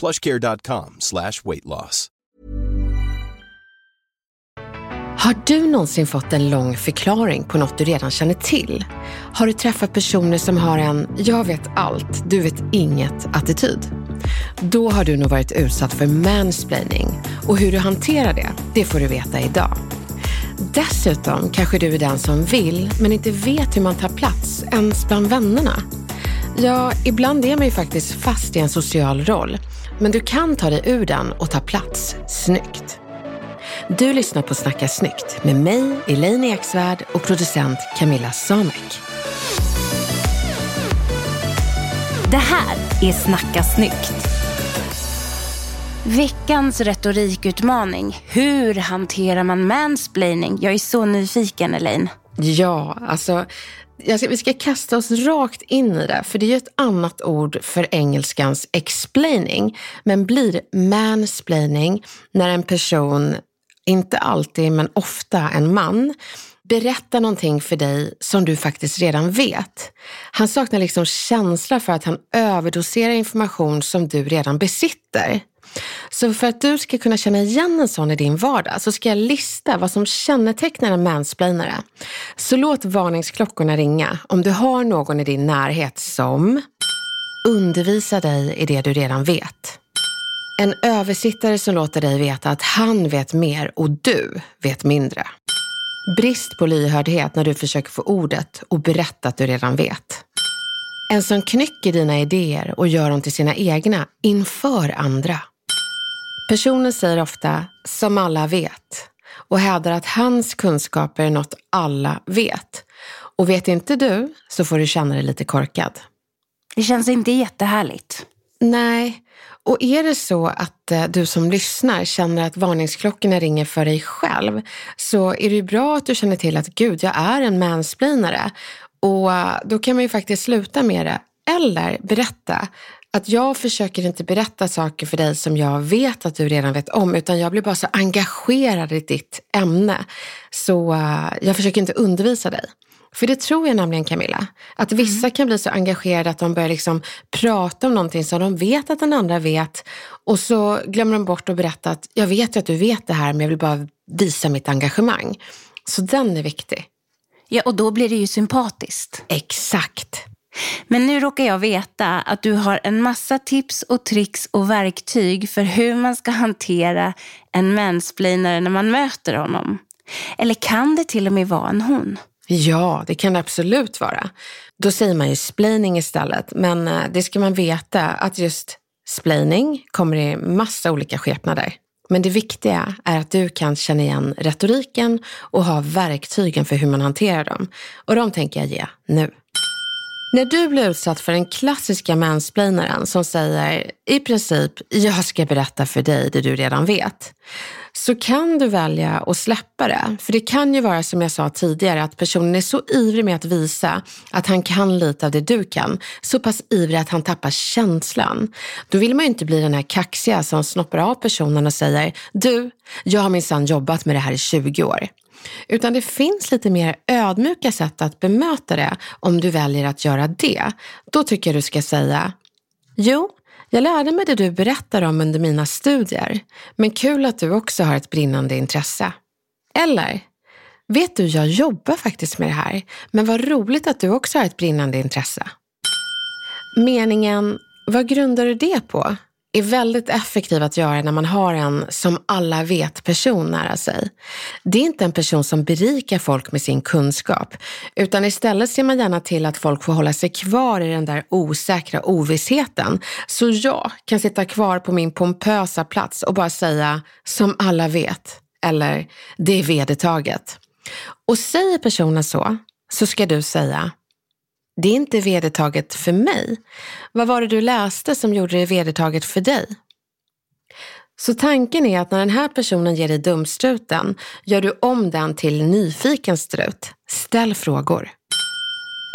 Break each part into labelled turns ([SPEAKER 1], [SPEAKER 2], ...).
[SPEAKER 1] plushcare.com slash weight loss.
[SPEAKER 2] Har du någonsin fått en lång förklaring på något du redan känner till? Har du träffat personer som har en “jag vet allt, du vet inget”-attityd? Då har du nog varit utsatt för mansplaining och hur du hanterar det, det får du veta idag. Dessutom kanske du är den som vill, men inte vet hur man tar plats ens bland vännerna. Ja, ibland är man ju faktiskt fast i en social roll, men du kan ta dig ur den och ta plats snyggt. Du lyssnar på Snacka snyggt med mig, Elaine Eksvärd och producent Camilla Samek.
[SPEAKER 3] Det här är Snacka snyggt. Veckans retorikutmaning. Hur hanterar man mansplaining? Jag är så nyfiken, Elaine.
[SPEAKER 2] Ja, alltså ska, vi ska kasta oss rakt in i det, för det är ju ett annat ord för engelskans explaining, men blir mansplaining när en person, inte alltid men ofta en man, berättar någonting för dig som du faktiskt redan vet. Han saknar liksom känsla för att han överdoserar information som du redan besitter. Så för att du ska kunna känna igen en sån i din vardag så ska jag lista vad som kännetecknar en mansplainare. Så låt varningsklockorna ringa om du har någon i din närhet som undervisar dig i det du redan vet. En översittare som låter dig veta att han vet mer och du vet mindre. Brist på lyhördhet när du försöker få ordet och berätta att du redan vet. En som knycker dina idéer och gör dem till sina egna inför andra. Personen säger ofta “som alla vet” och hävdar att hans kunskaper är något alla vet. Och vet inte du så får du känna dig lite korkad.
[SPEAKER 3] Det känns inte jättehärligt.
[SPEAKER 2] Nej, och är det så att eh, du som lyssnar känner att varningsklockorna ringer för dig själv så är det ju bra att du känner till att gud, jag är en mansplainare. Och eh, då kan man ju faktiskt sluta med det. Eller berätta att jag försöker inte berätta saker för dig som jag vet att du redan vet om, utan jag blir bara så engagerad i ditt ämne. Så uh, jag försöker inte undervisa dig. För det tror jag nämligen Camilla, att vissa mm. kan bli så engagerade att de börjar liksom prata om någonting som de vet att den andra vet och så glömmer de bort att berätta att jag vet ju att du vet det här men jag vill bara visa mitt engagemang. Så den är viktig.
[SPEAKER 3] Ja, och då blir det ju sympatiskt.
[SPEAKER 2] Exakt.
[SPEAKER 3] Men nu råkar jag veta att du har en massa tips och tricks och verktyg för hur man ska hantera en mansplainare när man möter honom. Eller kan det till och med vara en hon?
[SPEAKER 2] Ja, det kan det absolut vara. Då säger man ju splaining istället, men eh, det ska man veta att just splaining kommer i massa olika skepnader. Men det viktiga är att du kan känna igen retoriken och ha verktygen för hur man hanterar dem. Och de tänker jag ge nu. När du blir utsatt för den klassiska mansplainaren som säger i princip, jag ska berätta för dig det du redan vet, så kan du välja att släppa det. För det kan ju vara som jag sa tidigare att personen är så ivrig med att visa att han kan lite av det du kan. Så pass ivrig att han tappar känslan. Då vill man ju inte bli den här kaxiga som snoppar av personen och säger, du, jag har minsann jobbat med det här i 20 år. Utan det finns lite mer ödmjuka sätt att bemöta det om du väljer att göra det. Då tycker jag du ska säga, jo, jag lärde mig det du berättar om under mina studier, men kul att du också har ett brinnande intresse. Eller, vet du, jag jobbar faktiskt med det här, men vad roligt att du också har ett brinnande intresse. Meningen, vad grundar du det på? Är väldigt effektiv att göra när man har en som alla vet-person nära sig. Det är inte en person som berikar folk med sin kunskap, utan istället ser man gärna till att folk får hålla sig kvar i den där osäkra ovissheten. Så jag kan sitta kvar på min pompösa plats och bara säga som alla vet, eller det är vedertaget. Och säger personen så, så ska du säga det är inte vedertaget för mig. Vad var det du läste som gjorde det vedertaget för dig? Så tanken är att när den här personen ger dig dumstruten gör du om den till nyfiken strut. Ställ frågor.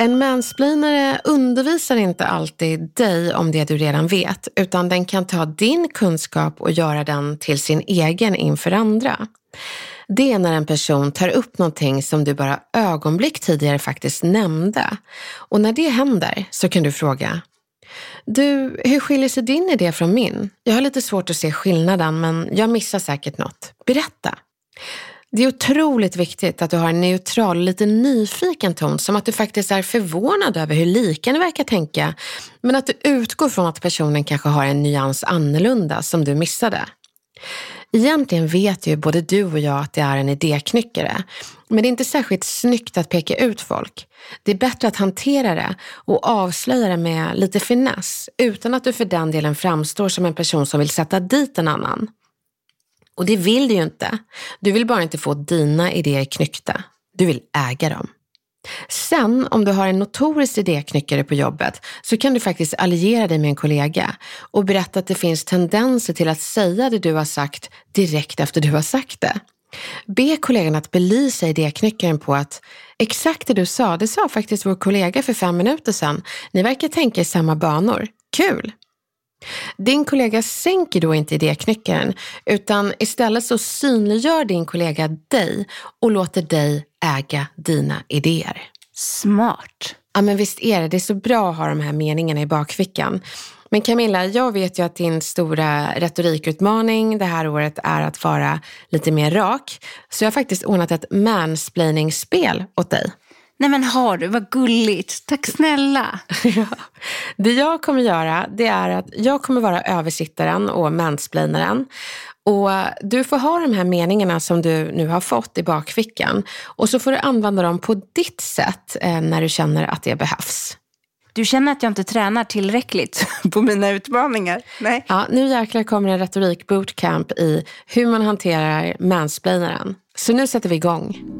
[SPEAKER 2] En mansplainare undervisar inte alltid dig om det du redan vet, utan den kan ta din kunskap och göra den till sin egen inför andra. Det är när en person tar upp någonting som du bara ögonblick tidigare faktiskt nämnde. Och när det händer så kan du fråga, du, hur skiljer sig din idé från min? Jag har lite svårt att se skillnaden, men jag missar säkert något. Berätta. Det är otroligt viktigt att du har en neutral, lite nyfiken ton, som att du faktiskt är förvånad över hur lika ni verkar tänka, men att du utgår från att personen kanske har en nyans annorlunda som du missade. Egentligen vet ju både du och jag att det är en idéknyckare, men det är inte särskilt snyggt att peka ut folk. Det är bättre att hantera det och avslöja det med lite finess, utan att du för den delen framstår som en person som vill sätta dit en annan. Och det vill du ju inte. Du vill bara inte få dina idéer knyckta. Du vill äga dem. Sen om du har en notorisk idéknyckare på jobbet så kan du faktiskt alliera dig med en kollega och berätta att det finns tendenser till att säga det du har sagt direkt efter du har sagt det. Be kollegan att belysa idéknyckaren på att exakt det du sa, det sa faktiskt vår kollega för fem minuter sedan. Ni verkar tänka i samma banor. Kul! Din kollega sänker då inte idéknyckaren utan istället så synliggör din kollega dig och låter dig äga dina idéer.
[SPEAKER 3] Smart.
[SPEAKER 2] Ja men visst är det, det är så bra att ha de här meningarna i bakfickan. Men Camilla, jag vet ju att din stora retorikutmaning det här året är att vara lite mer rak. Så jag har faktiskt ordnat ett mansplaining-spel åt dig.
[SPEAKER 3] Nej men har du, vad gulligt. Tack snälla.
[SPEAKER 2] ja. Det jag kommer göra, det är att jag kommer vara översittaren och mansplainaren. Och du får ha de här meningarna som du nu har fått i bakfickan och så får du använda dem på ditt sätt eh, när du känner att det behövs.
[SPEAKER 3] Du känner att jag inte tränar tillräckligt på mina utmaningar? Nej.
[SPEAKER 2] Ja, nu jäklar kommer en retorik bootcamp i hur man hanterar mansplainaren. Så nu sätter vi igång.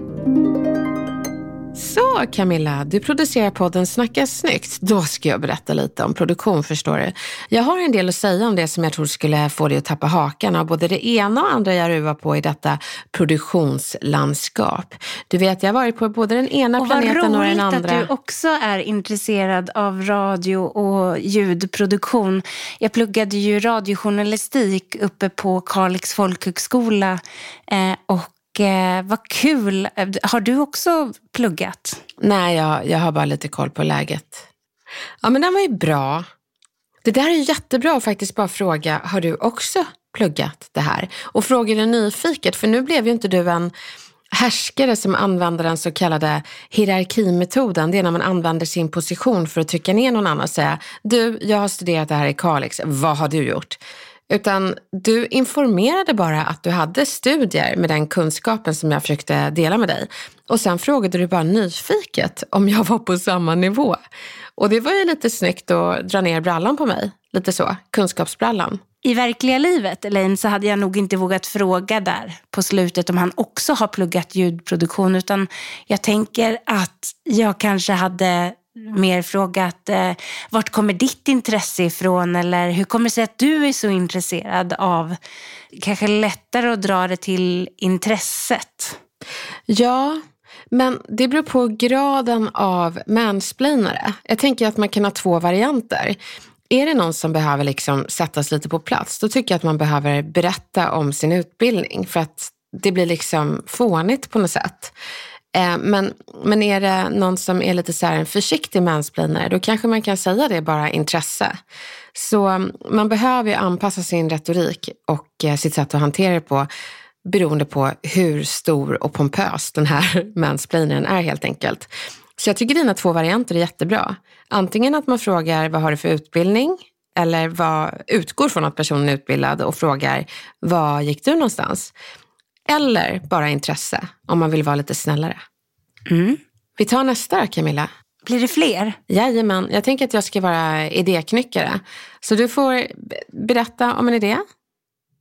[SPEAKER 2] Så Camilla, du producerar podden Snacka snyggt. Då ska jag berätta lite om produktion förstår du. Jag har en del att säga om det som jag tror skulle få dig att tappa hakan av både det ena och andra jag ruvar på i detta produktionslandskap. Du vet, jag har varit på både den ena och planeten och den andra.
[SPEAKER 3] Och vad roligt att du också är intresserad av radio och ljudproduktion. Jag pluggade ju radiojournalistik uppe på Kalix folkhögskola eh, och eh, vad kul. Har du också pluggat?
[SPEAKER 2] Nej, jag, jag har bara lite koll på läget. Ja, men den var ju bra. Det där är jättebra att faktiskt bara fråga, har du också pluggat det här? Och fråga det nyfiket, för nu blev ju inte du en härskare som använder den så kallade hierarkimetoden. Det är när man använder sin position för att trycka ner någon annan och säga, du, jag har studerat det här i Kalix, vad har du gjort? Utan du informerade bara att du hade studier med den kunskapen som jag försökte dela med dig. Och sen frågade du bara nyfiket om jag var på samma nivå. Och det var ju lite snyggt att dra ner brallan på mig. Lite så, kunskapsbrallan.
[SPEAKER 3] I verkliga livet, Elaine, så hade jag nog inte vågat fråga där på slutet om han också har pluggat ljudproduktion. Utan jag tänker att jag kanske hade Mm. mer frågat eh, vart kommer ditt intresse ifrån eller hur kommer det sig att du är så intresserad av, kanske lättare att dra det till intresset?
[SPEAKER 2] Ja, men det beror på graden av mansplainare. Jag tänker att man kan ha två varianter. Är det någon som behöver liksom sättas lite på plats, då tycker jag att man behöver berätta om sin utbildning för att det blir liksom fånigt på något sätt. Eh, men, men är det någon som är lite så här en försiktig mansplainare, då kanske man kan säga det bara intresse. Så mm, man behöver ju anpassa sin retorik och eh, sitt sätt att hantera det på beroende på hur stor och pompös den här mansplainaren är helt enkelt. Så jag tycker dina två varianter är jättebra. Antingen att man frågar vad har du för utbildning eller vad, utgår från att personen är utbildad och frågar var gick du någonstans? Eller bara intresse, om man vill vara lite snällare.
[SPEAKER 3] Mm.
[SPEAKER 2] Vi tar nästa Camilla.
[SPEAKER 3] Blir det fler?
[SPEAKER 2] Jajamän, jag tänker att jag ska vara idéknyckare. Så du får berätta om en idé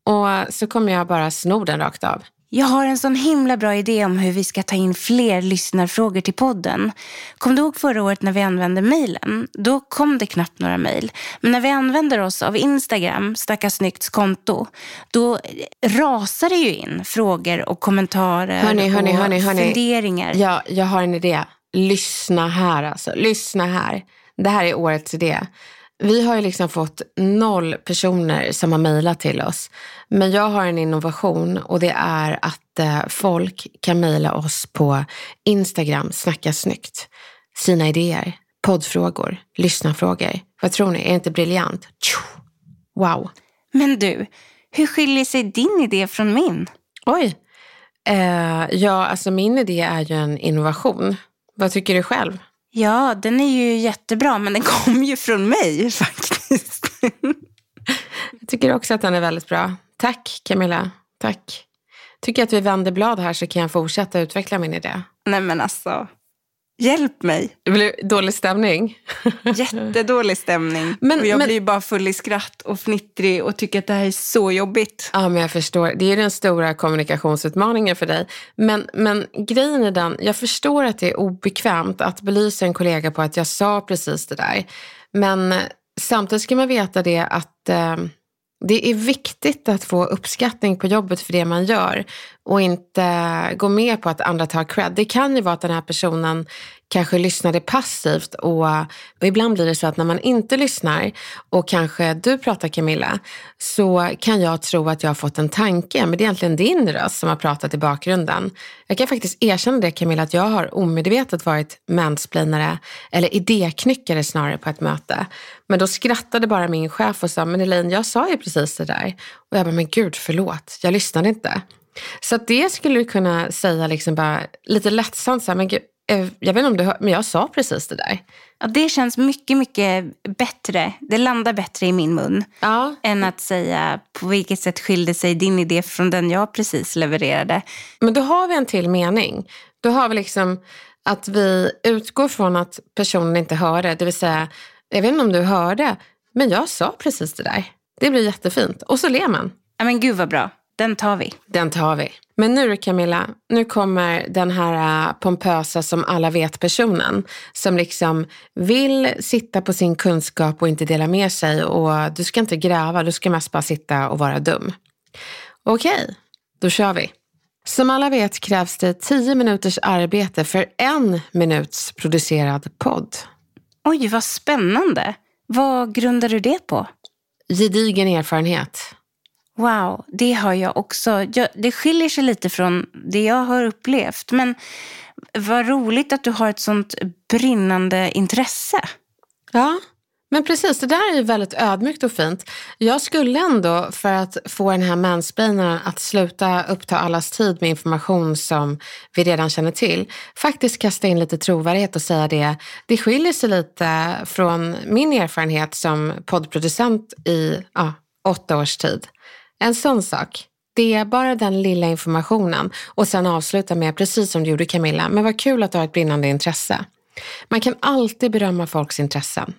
[SPEAKER 2] och så kommer jag bara sno den rakt av.
[SPEAKER 3] Jag har en sån himla bra idé om hur vi ska ta in fler lyssnarfrågor till podden. Kom du ihåg förra året när vi använde mejlen? Då kom det knappt några mejl. Men när vi använder oss av Instagram, Snacka Snyggts konto, då rasar det ju in frågor och kommentarer
[SPEAKER 2] Hörni, hörni,
[SPEAKER 3] och
[SPEAKER 2] hörni, hörni.
[SPEAKER 3] funderingar.
[SPEAKER 2] Ja, jag har en idé. Lyssna här alltså. Lyssna här. Det här är årets idé. Vi har ju liksom fått noll personer som har mejlat till oss. Men jag har en innovation och det är att eh, folk kan mejla oss på Instagram, snacka snyggt. Sina idéer, poddfrågor, lyssnarfrågor. Vad tror ni? Är det inte briljant? Wow.
[SPEAKER 3] Men du, hur skiljer sig din idé från min?
[SPEAKER 2] Oj. Eh, ja, alltså min idé är ju en innovation. Vad tycker du själv?
[SPEAKER 3] Ja, den är ju jättebra, men den kom ju från mig faktiskt.
[SPEAKER 2] Jag tycker också att den är väldigt bra. Tack Camilla. Tack. Tycker att vi vänder blad här så kan jag fortsätta utveckla min idé.
[SPEAKER 3] Nej men alltså, hjälp mig.
[SPEAKER 2] Det blir dålig stämning.
[SPEAKER 3] Jättedålig stämning.
[SPEAKER 2] Men-
[SPEAKER 3] och jag
[SPEAKER 2] men-
[SPEAKER 3] blir bara full i skratt och fnittrig och tycker att det här är så jobbigt.
[SPEAKER 2] Ja, men jag förstår. Det är den stora kommunikationsutmaningen för dig. Men, men grejen är den, jag förstår att det är obekvämt att belysa en kollega på att jag sa precis det där. Men eh, samtidigt ska man veta det att eh, det är viktigt att få uppskattning på jobbet för det man gör och inte gå med på att andra tar cred. Det kan ju vara att den här personen kanske lyssnade passivt och, och ibland blir det så att när man inte lyssnar och kanske du pratar Camilla så kan jag tro att jag har fått en tanke men det är egentligen din röst som har pratat i bakgrunden. Jag kan faktiskt erkänna det Camilla att jag har omedvetet varit mansplainare eller idéknyckare snarare på ett möte. Men då skrattade bara min chef och sa, men Elaine jag sa ju precis det där. Och jag bara, men gud förlåt, jag lyssnade inte. Så det skulle du kunna säga liksom bara lite lättsamt så här, men gud, jag vet inte om du hör, men jag sa precis det där.
[SPEAKER 3] Ja, det känns mycket, mycket bättre. Det landar bättre i min mun.
[SPEAKER 2] Ja,
[SPEAKER 3] Än att säga på vilket sätt skilde sig din idé från den jag precis levererade.
[SPEAKER 2] men då har vi en till mening. Då har vi liksom att vi utgår från att personen inte hörde, det vill säga, jag vet inte om du hörde, men jag sa precis det där. Det blir jättefint. Och så ler man.
[SPEAKER 3] Ja, men gud vad bra. Den tar vi.
[SPEAKER 2] Den tar vi. Men nu Camilla, nu kommer den här äh, pompösa som alla vet personen. Som liksom vill sitta på sin kunskap och inte dela med sig. Och du ska inte gräva, du ska mest bara sitta och vara dum. Okej, då kör vi. Som alla vet krävs det 10 minuters arbete för en minuts producerad podd.
[SPEAKER 3] Oj, vad spännande. Vad grundar du det på?
[SPEAKER 2] Gedigen erfarenhet.
[SPEAKER 3] Wow, det har jag också. Jag, det skiljer sig lite från det jag har upplevt. Men vad roligt att du har ett sånt brinnande intresse.
[SPEAKER 2] Ja, men precis. Det där är ju väldigt ödmjukt och fint. Jag skulle ändå, för att få den här mansplainaren att sluta uppta allas tid med information som vi redan känner till, faktiskt kasta in lite trovärdighet och säga det. Det skiljer sig lite från min erfarenhet som poddproducent i ja, åtta års tid. En sån sak. Det är bara den lilla informationen och sen avsluta med, precis som du gjorde Camilla, men vad kul att du har ett brinnande intresse. Man kan alltid berömma folks intressen.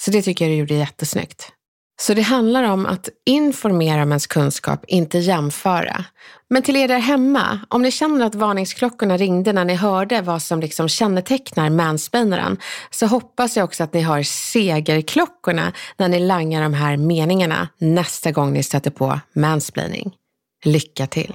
[SPEAKER 2] Så det tycker jag du gjorde jättesnyggt. Så det handlar om att informera om ens kunskap, inte jämföra. Men till er där hemma, om ni känner att varningsklockorna ringde när ni hörde vad som liksom kännetecknar mansplainaren, så hoppas jag också att ni har segerklockorna när ni langar de här meningarna nästa gång ni stöter på mansplaining. Lycka till!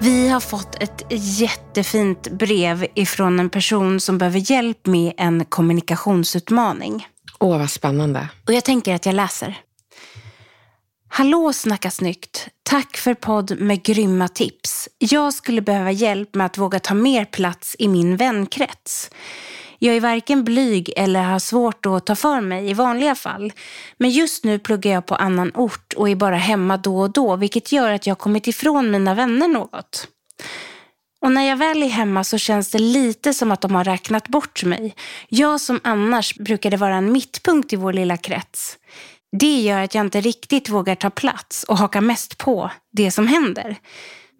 [SPEAKER 3] Vi har fått ett jättefint brev ifrån en person som behöver hjälp med en kommunikationsutmaning.
[SPEAKER 2] Åh, vad spännande.
[SPEAKER 3] Och jag tänker att jag läser. Hallå Snacka snyggt! Tack för podd med grymma tips. Jag skulle behöva hjälp med att våga ta mer plats i min vänkrets. Jag är varken blyg eller har svårt att ta för mig i vanliga fall. Men just nu pluggar jag på annan ort och är bara hemma då och då vilket gör att jag kommit ifrån mina vänner något. Och när jag väl är hemma så känns det lite som att de har räknat bort mig. Jag som annars brukade vara en mittpunkt i vår lilla krets. Det gör att jag inte riktigt vågar ta plats och haka mest på det som händer.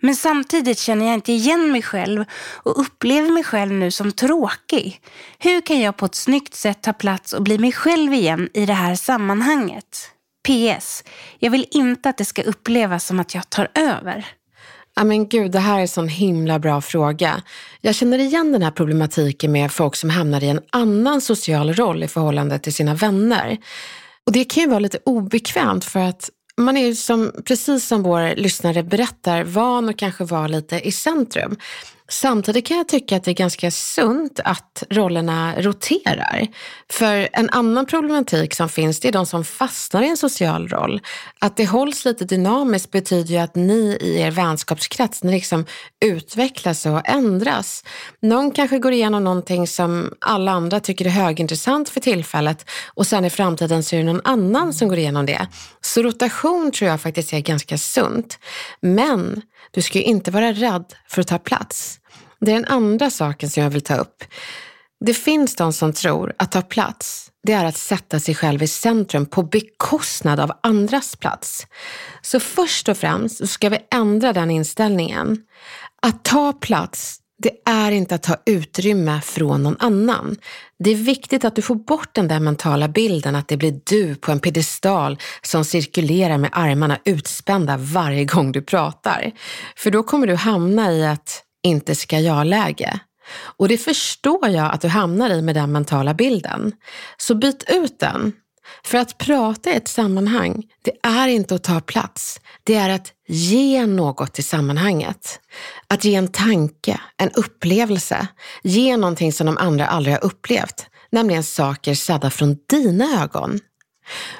[SPEAKER 3] Men samtidigt känner jag inte igen mig själv och upplever mig själv nu som tråkig. Hur kan jag på ett snyggt sätt ta plats och bli mig själv igen i det här sammanhanget? PS. Jag vill inte att det ska upplevas som att jag tar över.
[SPEAKER 2] Ja men gud, det här är en sån himla bra fråga. Jag känner igen den här problematiken med folk som hamnar i en annan social roll i förhållande till sina vänner. Och det kan ju vara lite obekvämt för att man är ju som, precis som vår lyssnare berättar, van att kanske vara lite i centrum. Samtidigt kan jag tycka att det är ganska sunt att rollerna roterar. För en annan problematik som finns, det är de som fastnar i en social roll. Att det hålls lite dynamiskt betyder ju att ni i er vänskapskrets, ni liksom utvecklas och ändras. Någon kanske går igenom någonting som alla andra tycker är högintressant för tillfället och sen i framtiden så är det någon annan som går igenom det. Så rotation tror jag faktiskt är ganska sunt. Men du ska ju inte vara rädd för att ta plats. Det är den andra saken som jag vill ta upp. Det finns de som tror att ta plats, det är att sätta sig själv i centrum på bekostnad av andras plats. Så först och främst ska vi ändra den inställningen. Att ta plats, det är inte att ta utrymme från någon annan. Det är viktigt att du får bort den där mentala bilden att det blir du på en piedestal som cirkulerar med armarna utspända varje gång du pratar. För då kommer du hamna i att inte ska jag-läge. Och det förstår jag att du hamnar i med den mentala bilden. Så byt ut den. För att prata i ett sammanhang, det är inte att ta plats. Det är att ge något till sammanhanget. Att ge en tanke, en upplevelse. Ge någonting som de andra aldrig har upplevt. Nämligen saker sedda från dina ögon.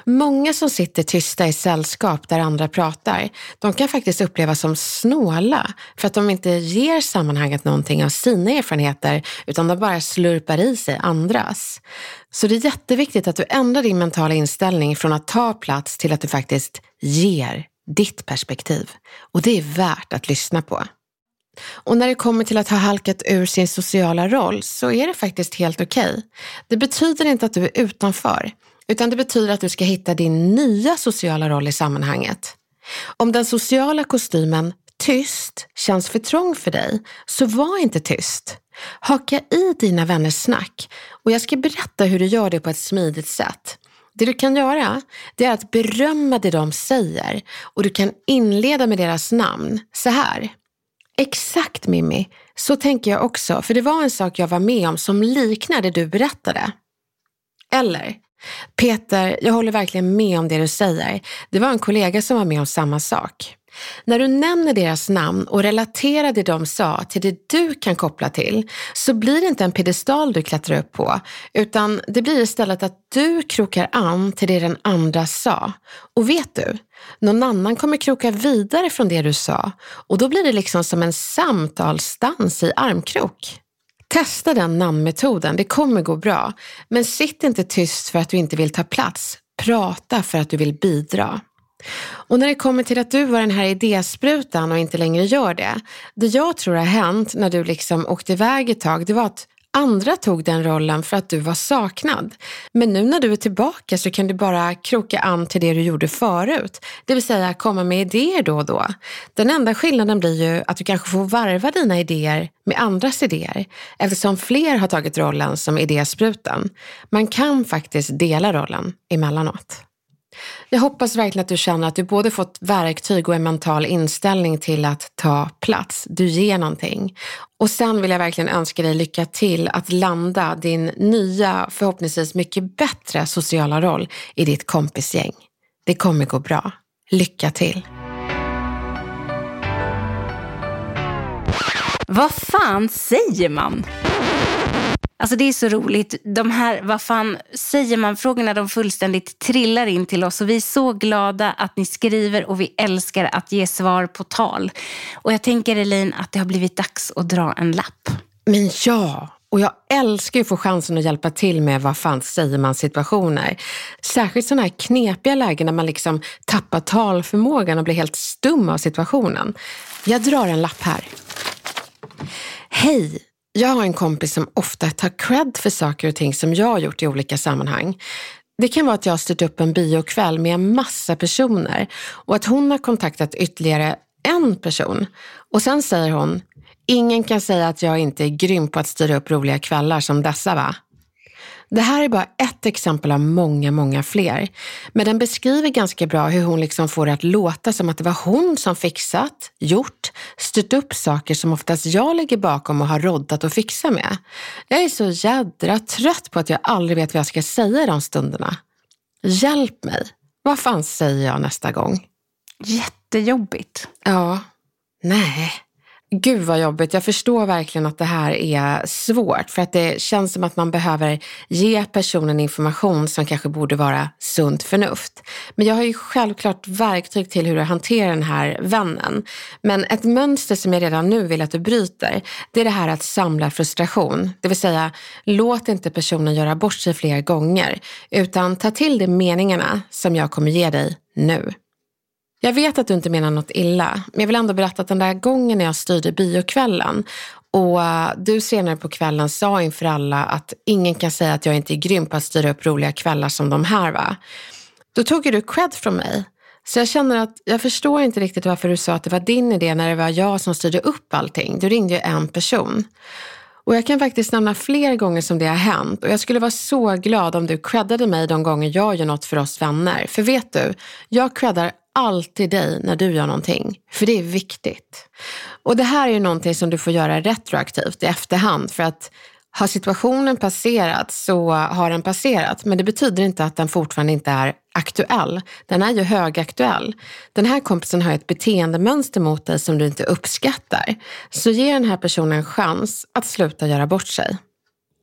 [SPEAKER 2] Många som sitter tysta i sällskap där andra pratar, de kan faktiskt upplevas som snåla för att de inte ger sammanhanget någonting av sina erfarenheter utan de bara slurpar i sig andras. Så det är jätteviktigt att du ändrar din mentala inställning från att ta plats till att du faktiskt ger ditt perspektiv. Och det är värt att lyssna på. Och när det kommer till att ha halkat ur sin sociala roll så är det faktiskt helt okej. Okay. Det betyder inte att du är utanför. Utan det betyder att du ska hitta din nya sociala roll i sammanhanget. Om den sociala kostymen tyst känns för trång för dig, så var inte tyst. Haka i dina vänners snack och jag ska berätta hur du gör det på ett smidigt sätt. Det du kan göra, det är att berömma det de säger och du kan inleda med deras namn så här. Exakt Mimmi, så tänker jag också, för det var en sak jag var med om som liknade det du berättade. Eller, Peter, jag håller verkligen med om det du säger. Det var en kollega som var med om samma sak. När du nämner deras namn och relaterar det de sa till det du kan koppla till så blir det inte en piedestal du klättrar upp på utan det blir istället att du krokar an till det den andra sa. Och vet du, någon annan kommer kroka vidare från det du sa och då blir det liksom som en samtalsdans i armkrok. Testa den namnmetoden, det kommer gå bra. Men sitt inte tyst för att du inte vill ta plats. Prata för att du vill bidra. Och när det kommer till att du var den här idésprutan och inte längre gör det. Det jag tror har hänt när du liksom åkte iväg ett tag, det var att Andra tog den rollen för att du var saknad. Men nu när du är tillbaka så kan du bara kroka an till det du gjorde förut. Det vill säga komma med idéer då och då. Den enda skillnaden blir ju att du kanske får varva dina idéer med andras idéer eftersom fler har tagit rollen som idésprutan. Man kan faktiskt dela rollen emellanåt. Jag hoppas verkligen att du känner att du både fått verktyg och en mental inställning till att ta plats. Du ger någonting. Och sen vill jag verkligen önska dig lycka till att landa din nya, förhoppningsvis mycket bättre sociala roll i ditt kompisgäng. Det kommer gå bra. Lycka till!
[SPEAKER 3] Vad fan säger man? Alltså det är så roligt. De här, vad fan säger man-frågorna, de fullständigt trillar in till oss. Och vi är så glada att ni skriver och vi älskar att ge svar på tal. Och jag tänker Elin att det har blivit dags att dra en lapp.
[SPEAKER 2] Men ja, och jag älskar ju att få chansen att hjälpa till med vad fan säger man situationer. Särskilt sådana här knepiga lägen när man liksom tappar talförmågan och blir helt stum av situationen. Jag drar en lapp här. Hej! Jag har en kompis som ofta tar cred för saker och ting som jag har gjort i olika sammanhang. Det kan vara att jag har styrt upp en biokväll med en massa personer och att hon har kontaktat ytterligare en person. Och sen säger hon, ingen kan säga att jag inte är grym på att styra upp roliga kvällar som dessa va? Det här är bara ett exempel av många, många fler. Men den beskriver ganska bra hur hon liksom får det att låta som att det var hon som fixat, gjort, styrt upp saker som oftast jag ligger bakom och har roddat och fixat med. Jag är så jädra trött på att jag aldrig vet vad jag ska säga i de stunderna. Hjälp mig! Vad fan säger jag nästa gång?
[SPEAKER 3] Jättejobbigt.
[SPEAKER 2] Ja. Nej. Gud vad jobbigt. Jag förstår verkligen att det här är svårt för att det känns som att man behöver ge personen information som kanske borde vara sunt förnuft. Men jag har ju självklart verktyg till hur du hanterar den här vännen. Men ett mönster som jag redan nu vill att du bryter, det är det här att samla frustration. Det vill säga, låt inte personen göra bort sig fler gånger, utan ta till dig meningarna som jag kommer ge dig nu. Jag vet att du inte menar något illa, men jag vill ändå berätta att den där gången när jag styrde biokvällen och eh, du senare på kvällen sa inför alla att ingen kan säga att jag inte är grym på att styra upp roliga kvällar som de här va. Då tog ju du cred från mig. Så jag känner att jag förstår inte riktigt varför du sa att det var din idé när det var jag som styrde upp allting. Du ringde ju en person. Och jag kan faktiskt nämna fler gånger som det har hänt och jag skulle vara så glad om du creddade mig de gånger jag gör något för oss vänner. För vet du, jag creddar alltid dig när du gör någonting. För det är viktigt. Och det här är ju någonting som du får göra retroaktivt i efterhand. För att har situationen passerat så har den passerat. Men det betyder inte att den fortfarande inte är aktuell. Den är ju högaktuell. Den här kompisen har ett beteendemönster mot dig som du inte uppskattar. Så ge den här personen en chans att sluta göra bort sig.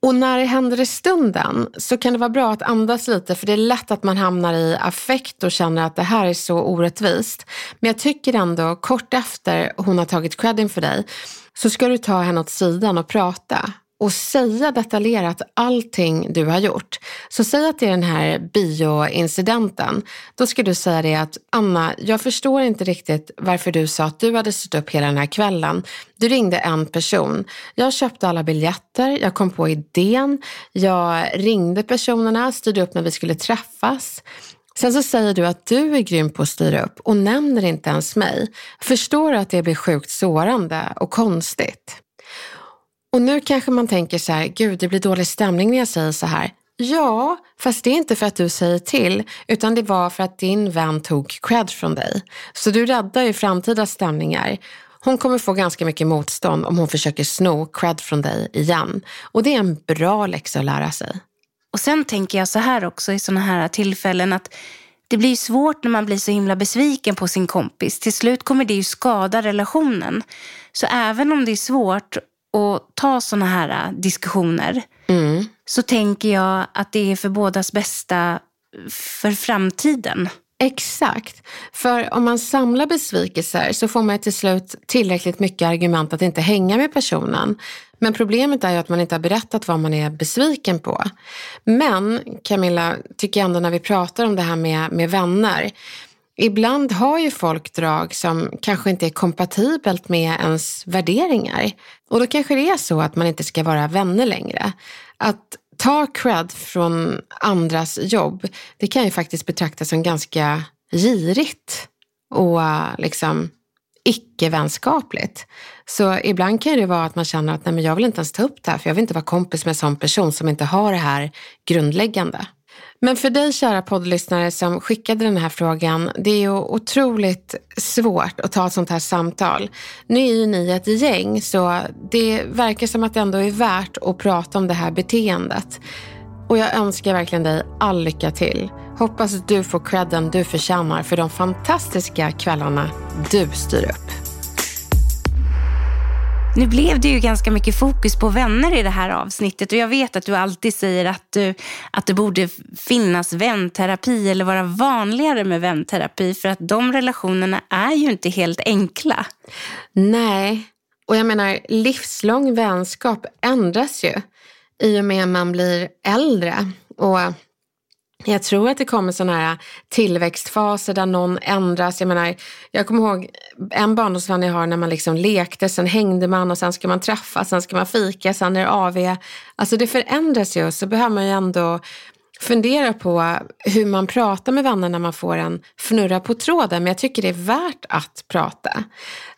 [SPEAKER 2] Och när det händer i stunden så kan det vara bra att andas lite för det är lätt att man hamnar i affekt och känner att det här är så orättvist. Men jag tycker ändå kort efter hon har tagit credden för dig så ska du ta henne åt sidan och prata och säga detaljerat allting du har gjort. Så säg att det är den här bioincidenten. Då ska du säga det att Anna, jag förstår inte riktigt varför du sa att du hade stått upp hela den här kvällen. Du ringde en person. Jag köpte alla biljetter, jag kom på idén, jag ringde personerna, styrde upp när vi skulle träffas. Sen så säger du att du är grym på att styra upp och nämner inte ens mig. Förstår du att det blir sjukt sårande och konstigt? Och nu kanske man tänker så här, gud det blir dålig stämning när jag säger så här. Ja, fast det är inte för att du säger till, utan det var för att din vän tog cred från dig. Så du räddar ju framtida stämningar. Hon kommer få ganska mycket motstånd om hon försöker sno cred från dig igen. Och det är en bra läxa att lära sig.
[SPEAKER 3] Och sen tänker jag så här också i sådana här tillfällen att det blir svårt när man blir så himla besviken på sin kompis. Till slut kommer det ju skada relationen. Så även om det är svårt och ta sådana här äh, diskussioner mm. så tänker jag att det är för bådas bästa för framtiden.
[SPEAKER 2] Exakt. För om man samlar besvikelser så får man till slut tillräckligt mycket argument att inte hänga med personen. Men problemet är ju att man inte har berättat vad man är besviken på. Men Camilla, tycker jag ändå när vi pratar om det här med, med vänner, Ibland har ju folk drag som kanske inte är kompatibelt med ens värderingar. Och då kanske det är så att man inte ska vara vänner längre. Att ta cred från andras jobb, det kan ju faktiskt betraktas som ganska girigt och liksom icke-vänskapligt. Så ibland kan det vara att man känner att nej men jag vill inte ens ta upp det här för jag vill inte vara kompis med en sån person som inte har det här grundläggande. Men för dig kära poddlyssnare som skickade den här frågan, det är ju otroligt svårt att ta ett sånt här samtal. Nu är ju ni ett gäng så det verkar som att det ändå är värt att prata om det här beteendet. Och jag önskar verkligen dig all lycka till. Hoppas att du får credden du förtjänar för de fantastiska kvällarna du styr upp.
[SPEAKER 3] Nu blev det ju ganska mycket fokus på vänner i det här avsnittet och jag vet att du alltid säger att, du, att det borde finnas vänterapi eller vara vanligare med vänterapi för att de relationerna är ju inte helt enkla.
[SPEAKER 2] Nej, och jag menar livslång vänskap ändras ju i och med att man blir äldre. Och jag tror att det kommer sådana här tillväxtfaser där någon ändras. Jag menar, jag kommer ihåg en barndomsvän jag har när man liksom lekte, sen hängde man och sen ska man träffas, sen ska man fika, sen är det AV. Alltså det förändras ju så behöver man ju ändå fundera på hur man pratar med vänner när man får en fnurra på tråden. Men jag tycker det är värt att prata.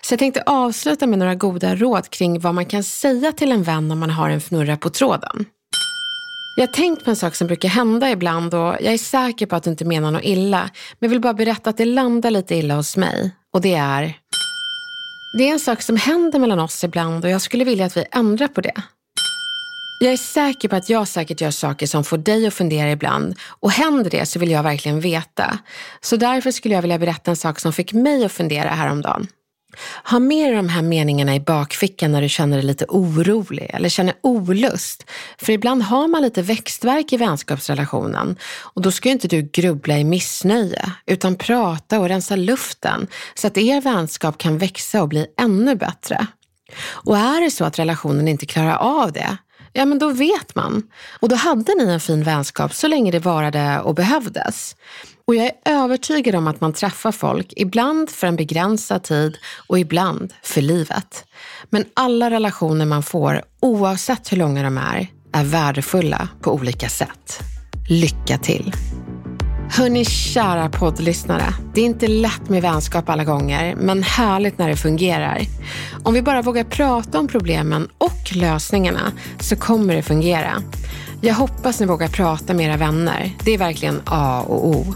[SPEAKER 2] Så jag tänkte avsluta med några goda råd kring vad man kan säga till en vän om man har en fnurra på tråden. Jag har tänkt på en sak som brukar hända ibland och jag är säker på att du inte menar något illa. Men jag vill bara berätta att det landar lite illa hos mig. Och det är... Det är en sak som händer mellan oss ibland och jag skulle vilja att vi ändrar på det. Jag är säker på att jag säkert gör saker som får dig att fundera ibland och händer det så vill jag verkligen veta. Så därför skulle jag vilja berätta en sak som fick mig att fundera häromdagen. Ha med de här meningarna i bakfickan när du känner dig lite orolig eller känner olust. För ibland har man lite växtverk i vänskapsrelationen och då ska ju inte du grubbla i missnöje utan prata och rensa luften så att er vänskap kan växa och bli ännu bättre. Och är det så att relationen inte klarar av det, ja men då vet man. Och då hade ni en fin vänskap så länge det varade och behövdes. Och jag är övertygad om att man träffar folk, ibland för en begränsad tid och ibland för livet. Men alla relationer man får, oavsett hur långa de är, är värdefulla på olika sätt. Lycka till! Hörni, kära poddlyssnare. Det är inte lätt med vänskap alla gånger, men härligt när det fungerar. Om vi bara vågar prata om problemen och lösningarna så kommer det fungera. Jag hoppas ni vågar prata med era vänner. Det är verkligen A och O.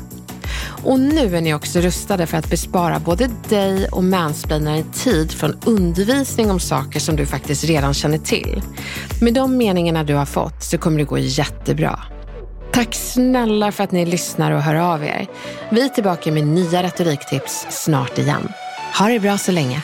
[SPEAKER 2] Och nu är ni också rustade för att bespara både dig och mansplainaren tid från undervisning om saker som du faktiskt redan känner till. Med de meningarna du har fått så kommer det gå jättebra. Tack snälla för att ni lyssnar och hör av er. Vi är tillbaka med nya retoriktips snart igen. Ha det bra så länge.